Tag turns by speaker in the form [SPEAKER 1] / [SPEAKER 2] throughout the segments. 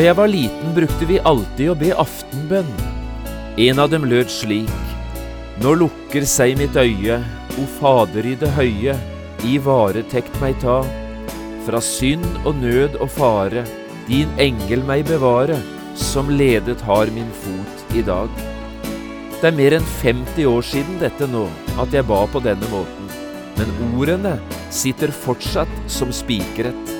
[SPEAKER 1] Da jeg var liten, brukte vi alltid å be aftenbønn. En av dem lød slik. Nå lukker seg mitt øye, o Fader i det høye, i varetekt meg ta. Fra synd og nød og fare, din engel meg bevare, som ledet har min fot i dag. Det er mer enn 50 år siden dette nå, at jeg ba på denne måten, men ordene sitter fortsatt som spikret.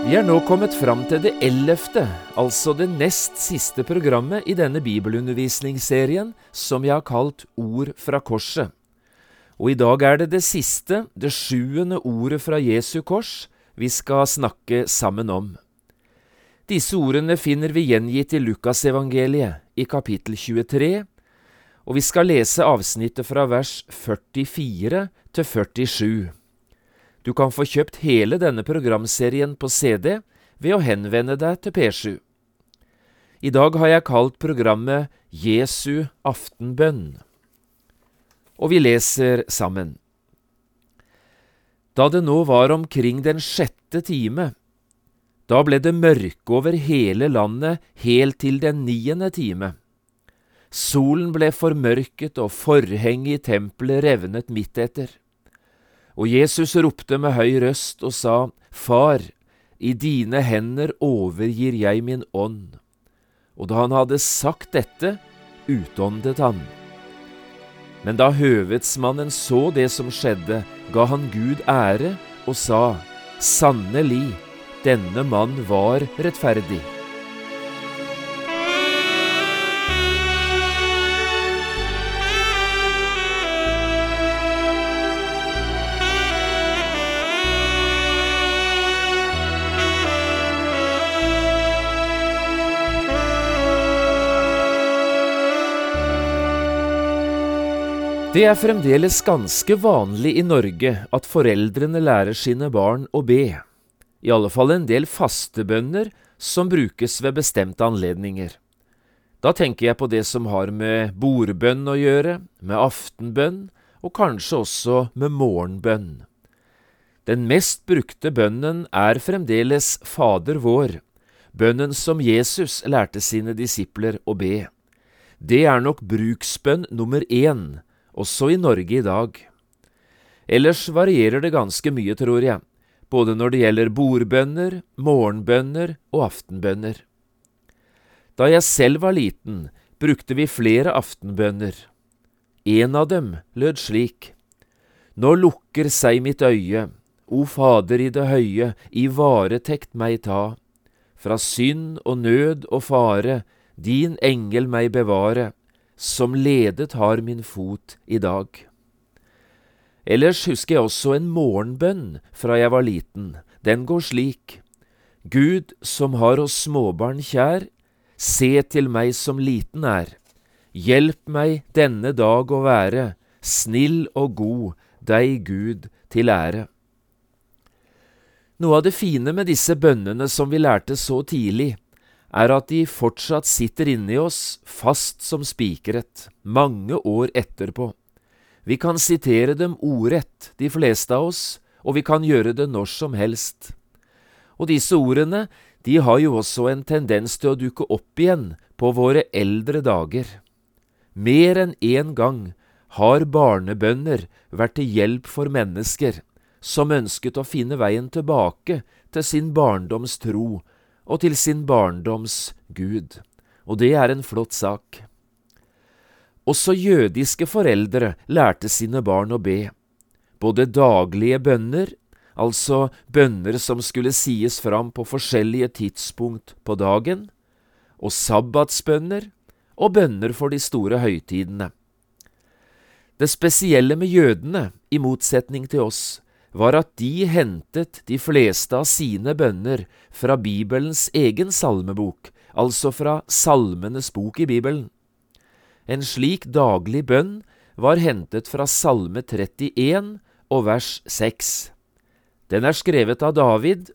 [SPEAKER 1] Vi er nå kommet fram til det ellevte, altså det nest siste programmet i denne bibelundervisningsserien som jeg har kalt Ord fra korset. Og i dag er det det siste, det sjuende ordet fra Jesu kors, vi skal snakke sammen om. Disse ordene finner vi gjengitt i Lukasevangeliet i kapittel 23, og vi skal lese avsnittet fra vers 44 til 47. Du kan få kjøpt hele denne programserien på CD ved å henvende deg til P7. I dag har jeg kalt programmet Jesu aftenbønn. Og vi leser sammen. Da det nå var omkring den sjette time, da ble det mørke over hele landet helt til den niende time. Solen ble formørket og forhenget i tempelet revnet midt etter. Og Jesus ropte med høy røst og sa, Far, i dine hender overgir jeg min ånd. Og da han hadde sagt dette, utåndet han. Men da høvedsmannen så det som skjedde, ga han Gud ære og sa, Sannelig, denne mann var rettferdig. Det er fremdeles ganske vanlig i Norge at foreldrene lærer sine barn å be, i alle fall en del fastebønner som brukes ved bestemte anledninger. Da tenker jeg på det som har med bordbønn å gjøre, med aftenbønn og kanskje også med morgenbønn. Den mest brukte bønnen er fremdeles Fader vår, bønnen som Jesus lærte sine disipler å be. Det er nok bruksbønn nummer én også i Norge i dag. Ellers varierer det ganske mye, tror jeg, både når det gjelder bordbønner, morgenbønner og aftenbønner. Da jeg selv var liten, brukte vi flere aftenbønner. En av dem lød slik. Nå lukker seg mitt øye, o Fader i det høye, i varetekt meg ta. Fra synd og nød og fare, din engel meg bevare som ledet har min fot i dag. Ellers husker jeg også en morgenbønn fra jeg var liten. Den går slik. Gud som har oss småbarn kjær, se til meg som liten er. Hjelp meg denne dag å være, snill og god, deg Gud til ære. Noe av det fine med disse bønnene som vi lærte så tidlig, er at de fortsatt sitter inni oss fast som spikret, mange år etterpå. Vi kan sitere dem ordrett, de fleste av oss, og vi kan gjøre det når som helst. Og disse ordene, de har jo også en tendens til å dukke opp igjen på våre eldre dager. Mer enn én gang har barnebønner vært til hjelp for mennesker som ønsket å finne veien tilbake til sin barndoms tro og til sin barndoms Gud, og det er en flott sak. Også jødiske foreldre lærte sine barn å be, både daglige bønner altså bønner som skulle sies fram på forskjellige tidspunkt på dagen, og sabbatsbønner og bønner for de store høytidene. Det spesielle med jødene, i motsetning til oss, var at de hentet de fleste av sine bønner fra Bibelens egen salmebok, altså fra Salmenes bok i Bibelen. En slik daglig bønn var hentet fra Salme 31 og vers 6. Den er skrevet av David,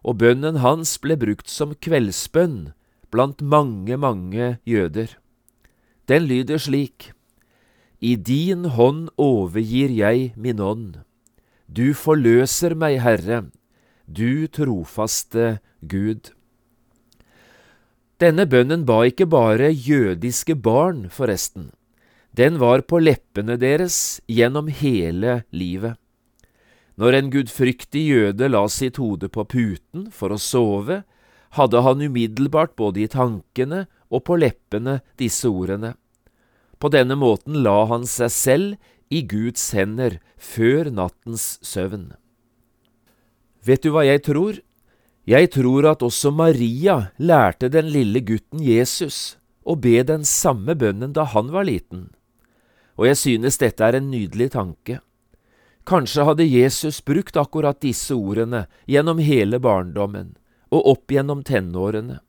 [SPEAKER 1] og bønnen hans ble brukt som kveldsbønn blant mange, mange jøder. Den lyder slik. I din hånd overgir jeg min ånd. Du forløser meg, Herre, du trofaste Gud. Denne bønnen ba ikke bare jødiske barn, forresten. Den var på leppene deres gjennom hele livet. Når en gudfryktig jøde la sitt hode på puten for å sove, hadde han umiddelbart både i tankene og på leppene disse ordene. På denne måten la han seg selv i Guds hender før nattens søvn. Vet du hva jeg tror? Jeg tror at også Maria lærte den lille gutten Jesus å be den samme bønnen da han var liten, og jeg synes dette er en nydelig tanke. Kanskje hadde Jesus brukt akkurat disse ordene gjennom hele barndommen og opp gjennom tenårene,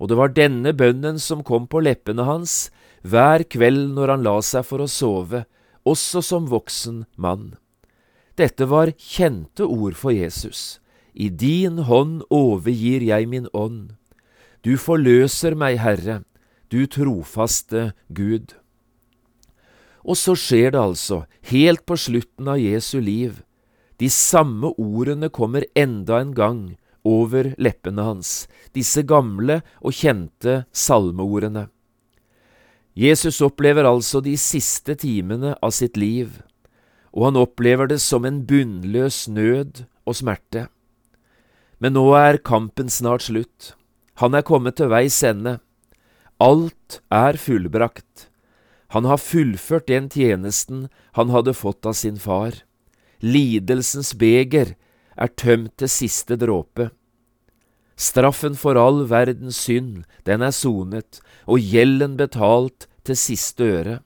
[SPEAKER 1] og det var denne bønnen som kom på leppene hans hver kveld når han la seg for å sove, også som voksen mann. Dette var kjente ord for Jesus. I din hånd overgir jeg min ånd. Du forløser meg, Herre, du trofaste Gud. Og så skjer det altså, helt på slutten av Jesu liv. De samme ordene kommer enda en gang over leppene hans, disse gamle og kjente salmeordene. Jesus opplever altså de siste timene av sitt liv, og han opplever det som en bunnløs nød og smerte. Men nå er kampen snart slutt. Han er kommet til veis ende. Alt er fullbrakt. Han har fullført den tjenesten han hadde fått av sin far. Lidelsens beger er tømt til siste dråpe. Straffen for all verdens synd, den er sonet, og gjelden betalt til siste øre.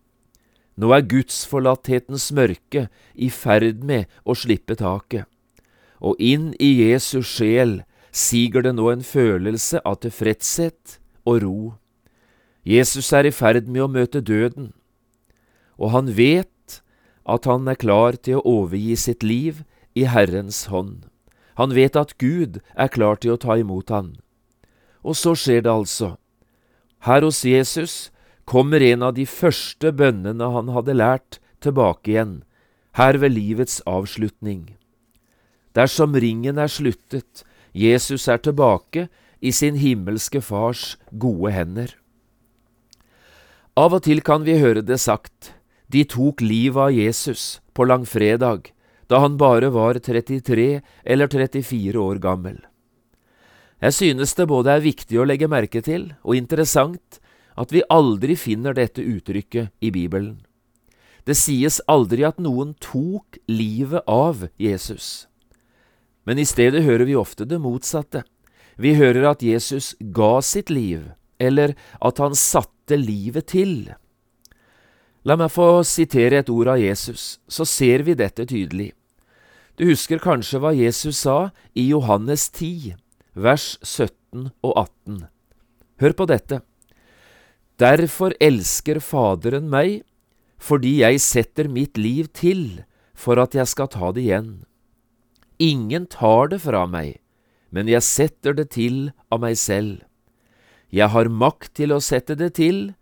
[SPEAKER 1] Nå er gudsforlatthetens mørke i ferd med å slippe taket, og inn i Jesus sjel siger det nå en følelse av tilfredshet og ro. Jesus er i ferd med å møte døden, og han vet at han er klar til å overgi sitt liv i Herrens hånd. Han vet at Gud er klar til å ta imot han. Og så skjer det altså. Her hos Jesus kommer en av de første bønnene han hadde lært, tilbake igjen, her ved livets avslutning. Dersom ringen er sluttet, Jesus er tilbake i sin himmelske Fars gode hender. Av og til kan vi høre det sagt, de tok livet av Jesus på langfredag, da han bare var 33 eller 34 år gammel. Jeg synes det både er viktig å legge merke til og interessant at vi aldri finner dette uttrykket i Bibelen. Det sies aldri at noen tok livet av Jesus. Men i stedet hører vi ofte det motsatte. Vi hører at Jesus ga sitt liv, eller at han satte livet til. La meg få sitere et ord av Jesus, så ser vi dette tydelig. Du husker kanskje hva Jesus sa i Johannes 10, vers 17 og 18. Hør på dette. Derfor elsker Faderen meg, fordi jeg setter mitt liv til for at jeg skal ta det igjen. Ingen tar det fra meg, men jeg setter det til av meg selv. Jeg har makt til å sette det til,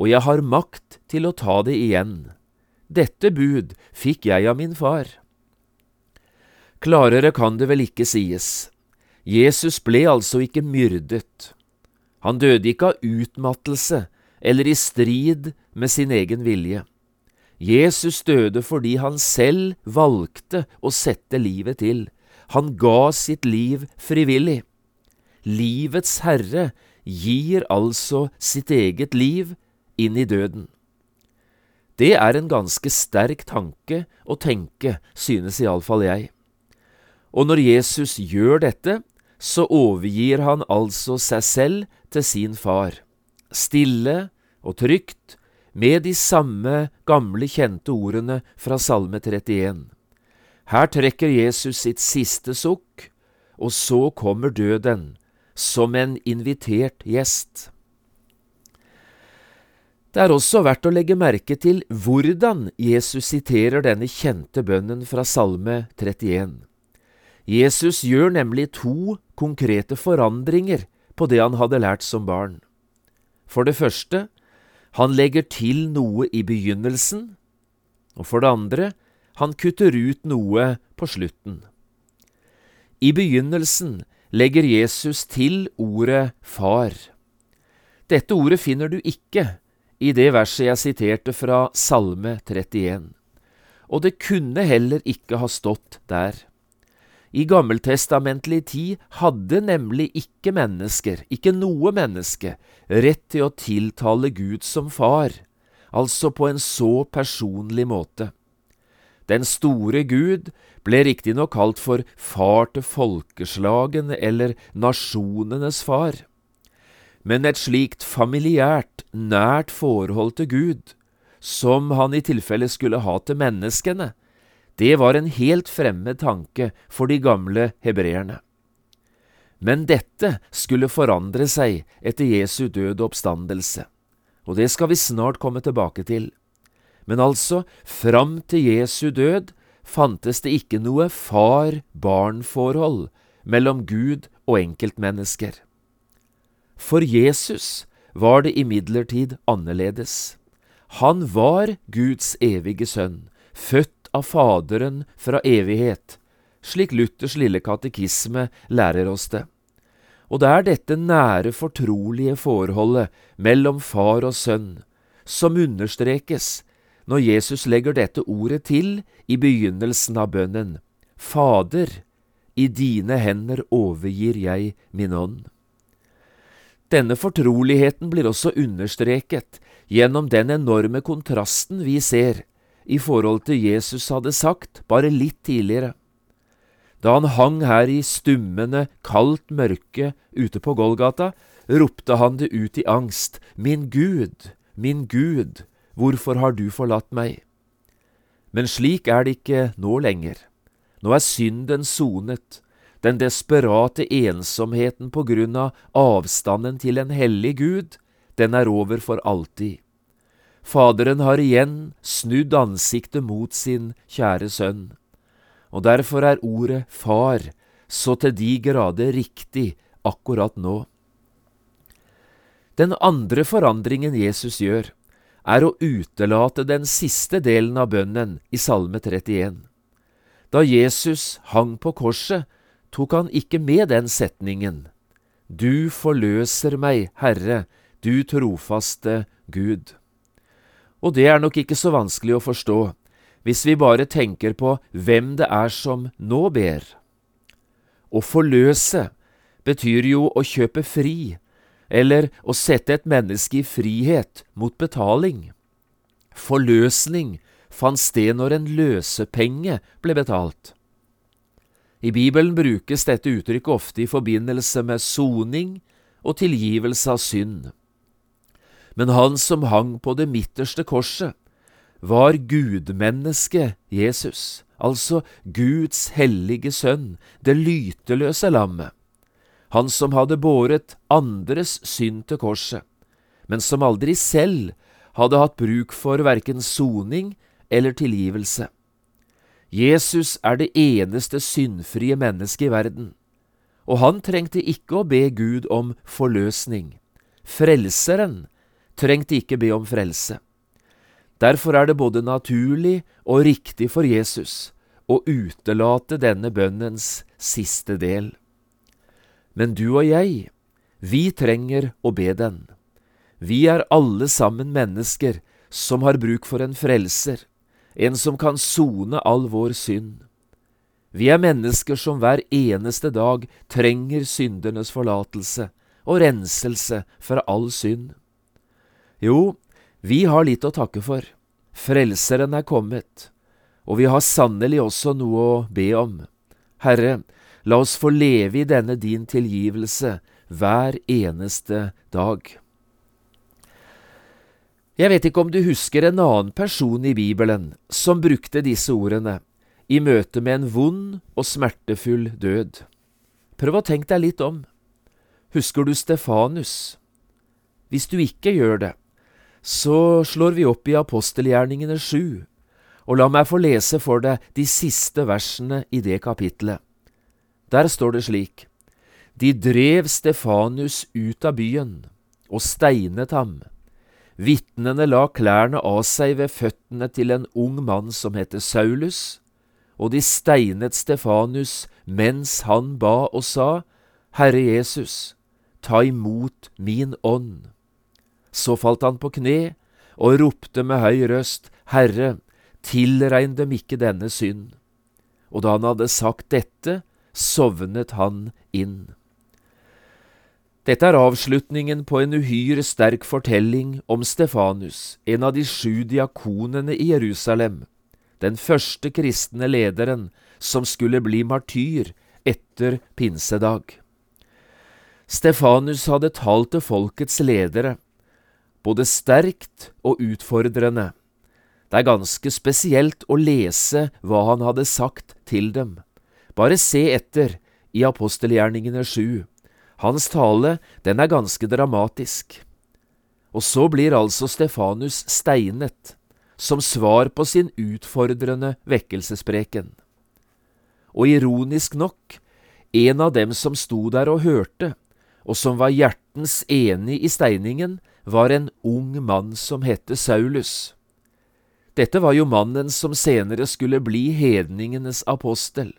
[SPEAKER 1] og jeg har makt til å ta det igjen. Dette bud fikk jeg av min far. Klarere kan det vel ikke sies. Jesus ble altså ikke myrdet. Han døde ikke av utmattelse eller i strid med sin egen vilje. Jesus døde fordi han selv valgte å sette livet til. Han ga sitt liv frivillig. Livets herre gir altså sitt eget liv inn i døden. Det er en ganske sterk tanke å tenke, synes iallfall jeg. Og når Jesus gjør dette, så overgir han altså seg selv til sin far, stille og trygt, med de samme gamle, kjente ordene fra Salme 31. Her trekker Jesus sitt siste sukk, og så kommer døden, som en invitert gjest. Det er også verdt å legge merke til hvordan Jesus siterer denne kjente bønnen fra Salme 31. Jesus gjør nemlig to konkrete forandringer på det han hadde lært som barn. For det første, han legger til noe i begynnelsen, og for det andre, han kutter ut noe på slutten. I begynnelsen legger Jesus til ordet far. Dette ordet finner du ikke i det verset jeg siterte fra Salme 31, og det kunne heller ikke ha stått der. I gammeltestamentlig tid hadde nemlig ikke mennesker, ikke noe menneske, rett til å tiltale Gud som far, altså på en så personlig måte. Den store Gud ble riktignok kalt for far til folkeslagene eller nasjonenes far men et slikt familiært, nært forhold til Gud, som han i tilfelle skulle ha til menneskene, det var en helt fremmed tanke for de gamle hebreerne. Men dette skulle forandre seg etter Jesu død og oppstandelse, og det skal vi snart komme tilbake til. Men altså, fram til Jesu død fantes det ikke noe far-barn-forhold mellom Gud og enkeltmennesker. For Jesus var det imidlertid annerledes. Han var Guds evige sønn, født av Faderen fra evighet, slik Luthers lille katekisme lærer oss det. Og det er dette nære, fortrolige forholdet mellom far og sønn som understrekes når Jesus legger dette ordet til i begynnelsen av bønnen. Fader, i dine hender overgir jeg min ånd. Denne fortroligheten blir også understreket gjennom den enorme kontrasten vi ser i forhold til Jesus hadde sagt bare litt tidligere. Da han hang her i stummende, kaldt mørke ute på Golgata, ropte han det ut i angst, Min Gud, min Gud, hvorfor har du forlatt meg? Men slik er det ikke nå lenger. Nå er synden sonet, den desperate ensomheten på grunn av avstanden til en hellig Gud, den er over for alltid. Faderen har igjen snudd ansiktet mot sin kjære sønn, og derfor er ordet far så til de grader riktig akkurat nå. Den andre forandringen Jesus gjør, er å utelate den siste delen av bønnen i Salme 31. Da Jesus hang på korset, tok han ikke med den setningen Du forløser meg, Herre, du trofaste Gud. Og det er nok ikke så vanskelig å forstå hvis vi bare tenker på hvem det er som nå ber. Å forløse betyr jo å kjøpe fri, eller å sette et menneske i frihet mot betaling. Forløsning fant sted når en løsepenge ble betalt. I Bibelen brukes dette uttrykket ofte i forbindelse med soning og tilgivelse av synd. Men han som hang på det midterste korset, var gudmennesket Jesus, altså Guds hellige sønn, det lyteløse lammet, han som hadde båret andres synd til korset, men som aldri selv hadde hatt bruk for verken soning eller tilgivelse. Jesus er det eneste syndfrie mennesket i verden, og han trengte ikke å be Gud om forløsning. Frelseren trengte ikke be om frelse. Derfor er det både naturlig og riktig for Jesus å utelate denne bønnens siste del. Men du og jeg, vi trenger å be den. Vi er alle sammen mennesker som har bruk for en frelser, en som kan sone all vår synd. Vi er mennesker som hver eneste dag trenger syndernes forlatelse og renselse fra all synd. Jo, vi har litt å takke for. Frelseren er kommet, og vi har sannelig også noe å be om. Herre, la oss få leve i denne din tilgivelse hver eneste dag. Jeg vet ikke om du husker en annen person i Bibelen som brukte disse ordene i møte med en vond og smertefull død. Prøv å tenke deg litt om. Husker du Stefanus? Hvis du ikke gjør det, så slår vi opp i apostelgjerningene sju, og la meg få lese for deg de siste versene i det kapitlet. Der står det slik. De drev Stefanus ut av byen og steinet ham. Vitnene la klærne av seg ved føttene til en ung mann som heter Saulus, og de steinet Stefanus mens han ba og sa, Herre Jesus, ta imot min ånd. Så falt han på kne og ropte med høy røst, Herre, tilregn dem ikke denne synd. Og da han hadde sagt dette, sovnet han inn. Dette er avslutningen på en uhyre sterk fortelling om Stefanus, en av de sju diakonene i Jerusalem, den første kristne lederen som skulle bli martyr etter pinsedag. Stefanus hadde talt til folkets ledere, både sterkt og utfordrende. Det er ganske spesielt å lese hva han hadde sagt til dem. Bare se etter i apostelgjerningene sju. Hans tale, den er ganske dramatisk. Og så blir altså Stefanus steinet, som svar på sin utfordrende vekkelsespreken. Og ironisk nok, en av dem som sto der og hørte, og som var hjertens enig i steiningen, var en ung mann som hette Saulus. Dette var jo mannen som senere skulle bli hedningenes apostel.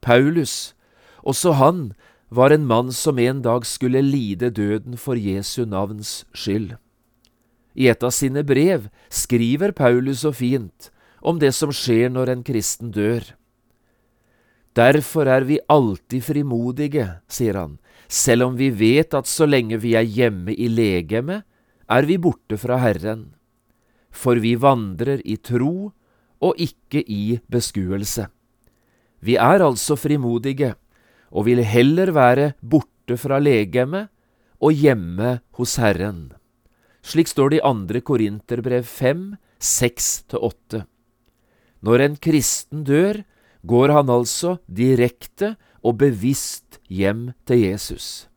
[SPEAKER 1] Paulus, også han var en mann som en dag skulle lide døden for Jesu navns skyld. I et av sine brev skriver Paulus så fint om det som skjer når en kristen dør. Derfor er vi alltid frimodige, sier han, selv om vi vet at så lenge vi er hjemme i legemet, er vi borte fra Herren. For vi vandrer i tro og ikke i beskuelse. Vi er altså frimodige, og vil heller være borte fra legemet og hjemme hos Herren. Slik står det i andre Korinterbrev 5, 6-8. Når en kristen dør, går han altså direkte og bevisst hjem til Jesus.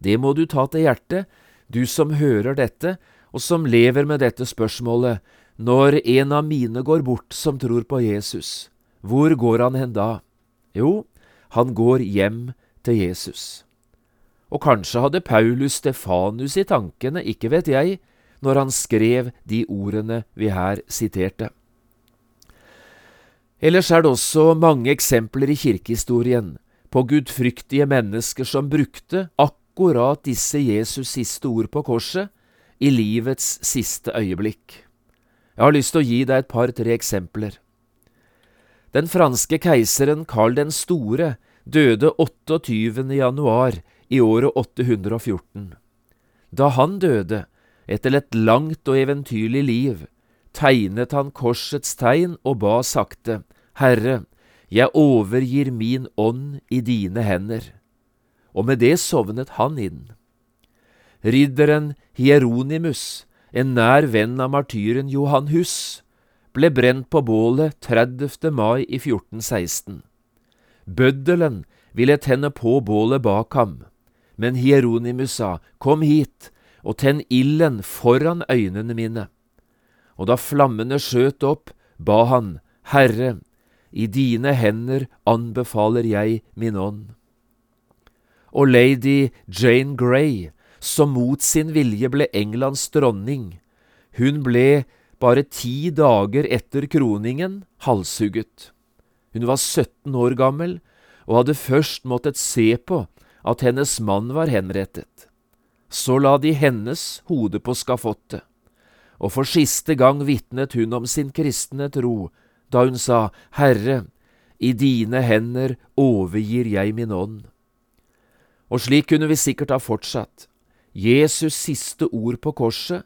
[SPEAKER 1] Det må du ta til hjertet, du som hører dette, og som lever med dette spørsmålet, når en av mine går bort som tror på Jesus, hvor går han hen da? Jo, han går hjem til Jesus. Og kanskje hadde Paulus Stefanus i tankene, ikke vet jeg, når han skrev de ordene vi her siterte. Ellers er det også mange eksempler i kirkehistorien på gudfryktige mennesker som brukte akkurat disse Jesus' siste ord på korset i livets siste øyeblikk. Jeg har lyst til å gi deg et par-tre eksempler. Den franske keiseren Karl den store døde 28. januar i året 814. Da han døde, etter et langt og eventyrlig liv, tegnet han korsets tegn og ba sakte, Herre, jeg overgir min ånd i dine hender. Og med det sovnet han inn. Ridderen Hieronymus, en nær venn av martyren Johan Hus, ble brent på bålet 30. mai i 1416. Bøddelen ville tenne på bålet bak ham, men Hieronymus sa, Kom hit og tenn ilden foran øynene mine. Og da flammene skjøt opp, ba han, Herre, i dine hender anbefaler jeg min ånd. Og lady Jane Grey, som mot sin vilje ble Englands dronning, hun ble bare ti dager etter kroningen halshugget. Hun var 17 år gammel og hadde først måttet se på at hennes mann var henrettet. Så la de hennes hode på skafottet, og for siste gang vitnet hun om sin kristne tro da hun sa, Herre, i dine hender overgir jeg min ånd. Og slik kunne vi sikkert ha fortsatt. Jesus' siste ord på korset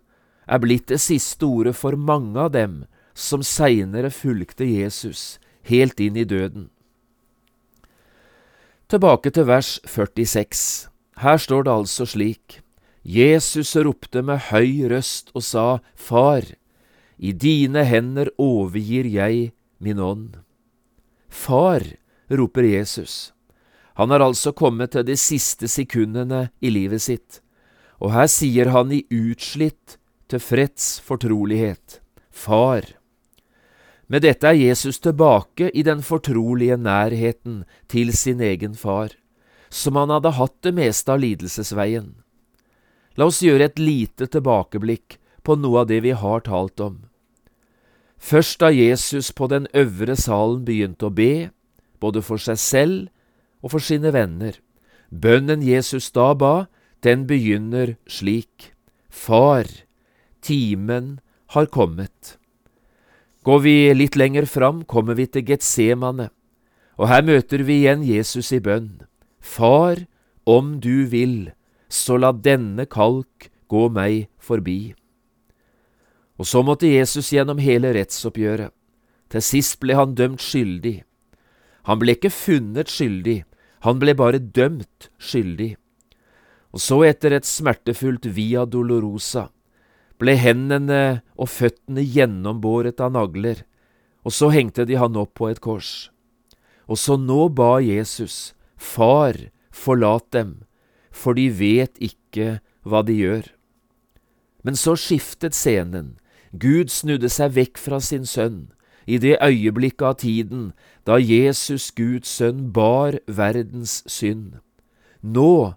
[SPEAKER 1] er blitt det siste ordet for mange av dem som seinere fulgte Jesus helt inn i døden. Tilbake til vers 46. Her står det altså slik. Jesus ropte med høy røst og sa, Far, i dine hender overgir jeg min ånd. Far, roper Jesus. Han har altså kommet til de siste sekundene i livet sitt, og her sier han i utslitt, tilfreds fortrolighet, Far. Med dette er Jesus tilbake i den fortrolige nærheten til sin egen far, som han hadde hatt det meste av lidelsesveien. La oss gjøre et lite tilbakeblikk på noe av det vi har talt om. Først da Jesus på den øvre salen begynte å be, både for seg selv og for sine venner. Bønnen Jesus da ba, den begynner slik. Far, timen har kommet. Går vi litt lenger fram, kommer vi til Getsemane, og her møter vi igjen Jesus i bønn. Far, om du vil, så la denne kalk gå meg forbi. Og så måtte Jesus gjennom hele rettsoppgjøret. Til sist ble han dømt skyldig. Han ble ikke funnet skyldig, han ble bare dømt skyldig. Og så, etter et smertefullt via dolorosa, ble hendene og føttene gjennombåret av nagler, og så hengte de han opp på et kors. Og så nå ba Jesus, Far, forlat dem, for de vet ikke hva de gjør. Men så skiftet scenen, Gud snudde seg vekk fra sin sønn, i det øyeblikket av tiden da Jesus, Guds sønn, bar verdens synd. Nå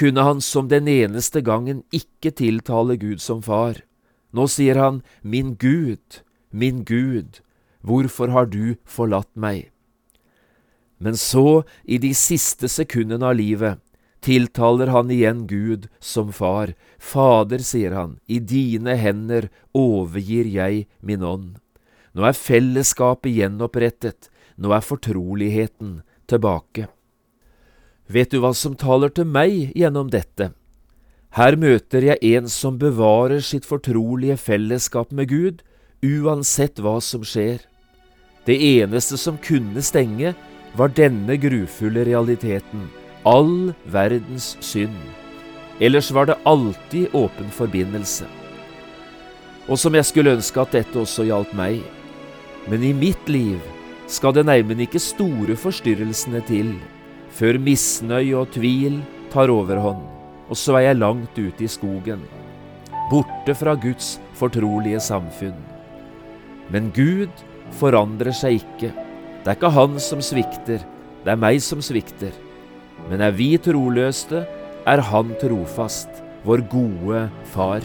[SPEAKER 1] kunne han som den eneste gangen ikke tiltale Gud som far. Nå sier han, Min Gud, min Gud, hvorfor har du forlatt meg? Men så, i de siste sekundene av livet, tiltaler han igjen Gud som far. Fader, sier han, i dine hender overgir jeg min ånd. Nå er fellesskapet gjenopprettet, nå er fortroligheten tilbake. Vet du hva som taler til meg gjennom dette? Her møter jeg en som bevarer sitt fortrolige fellesskap med Gud, uansett hva som skjer. Det eneste som kunne stenge, var denne grufulle realiteten, all verdens synd. Ellers var det alltid åpen forbindelse. Og som jeg skulle ønske at dette også gjaldt meg. Men i mitt liv skal det neimen ikke store forstyrrelsene til før misnøye og tvil tar overhånd, og så er jeg langt ute i skogen, borte fra Guds fortrolige samfunn. Men Gud forandrer seg ikke. Det er ikke Han som svikter, det er meg som svikter. Men er vi troløste, er Han trofast, vår gode Far.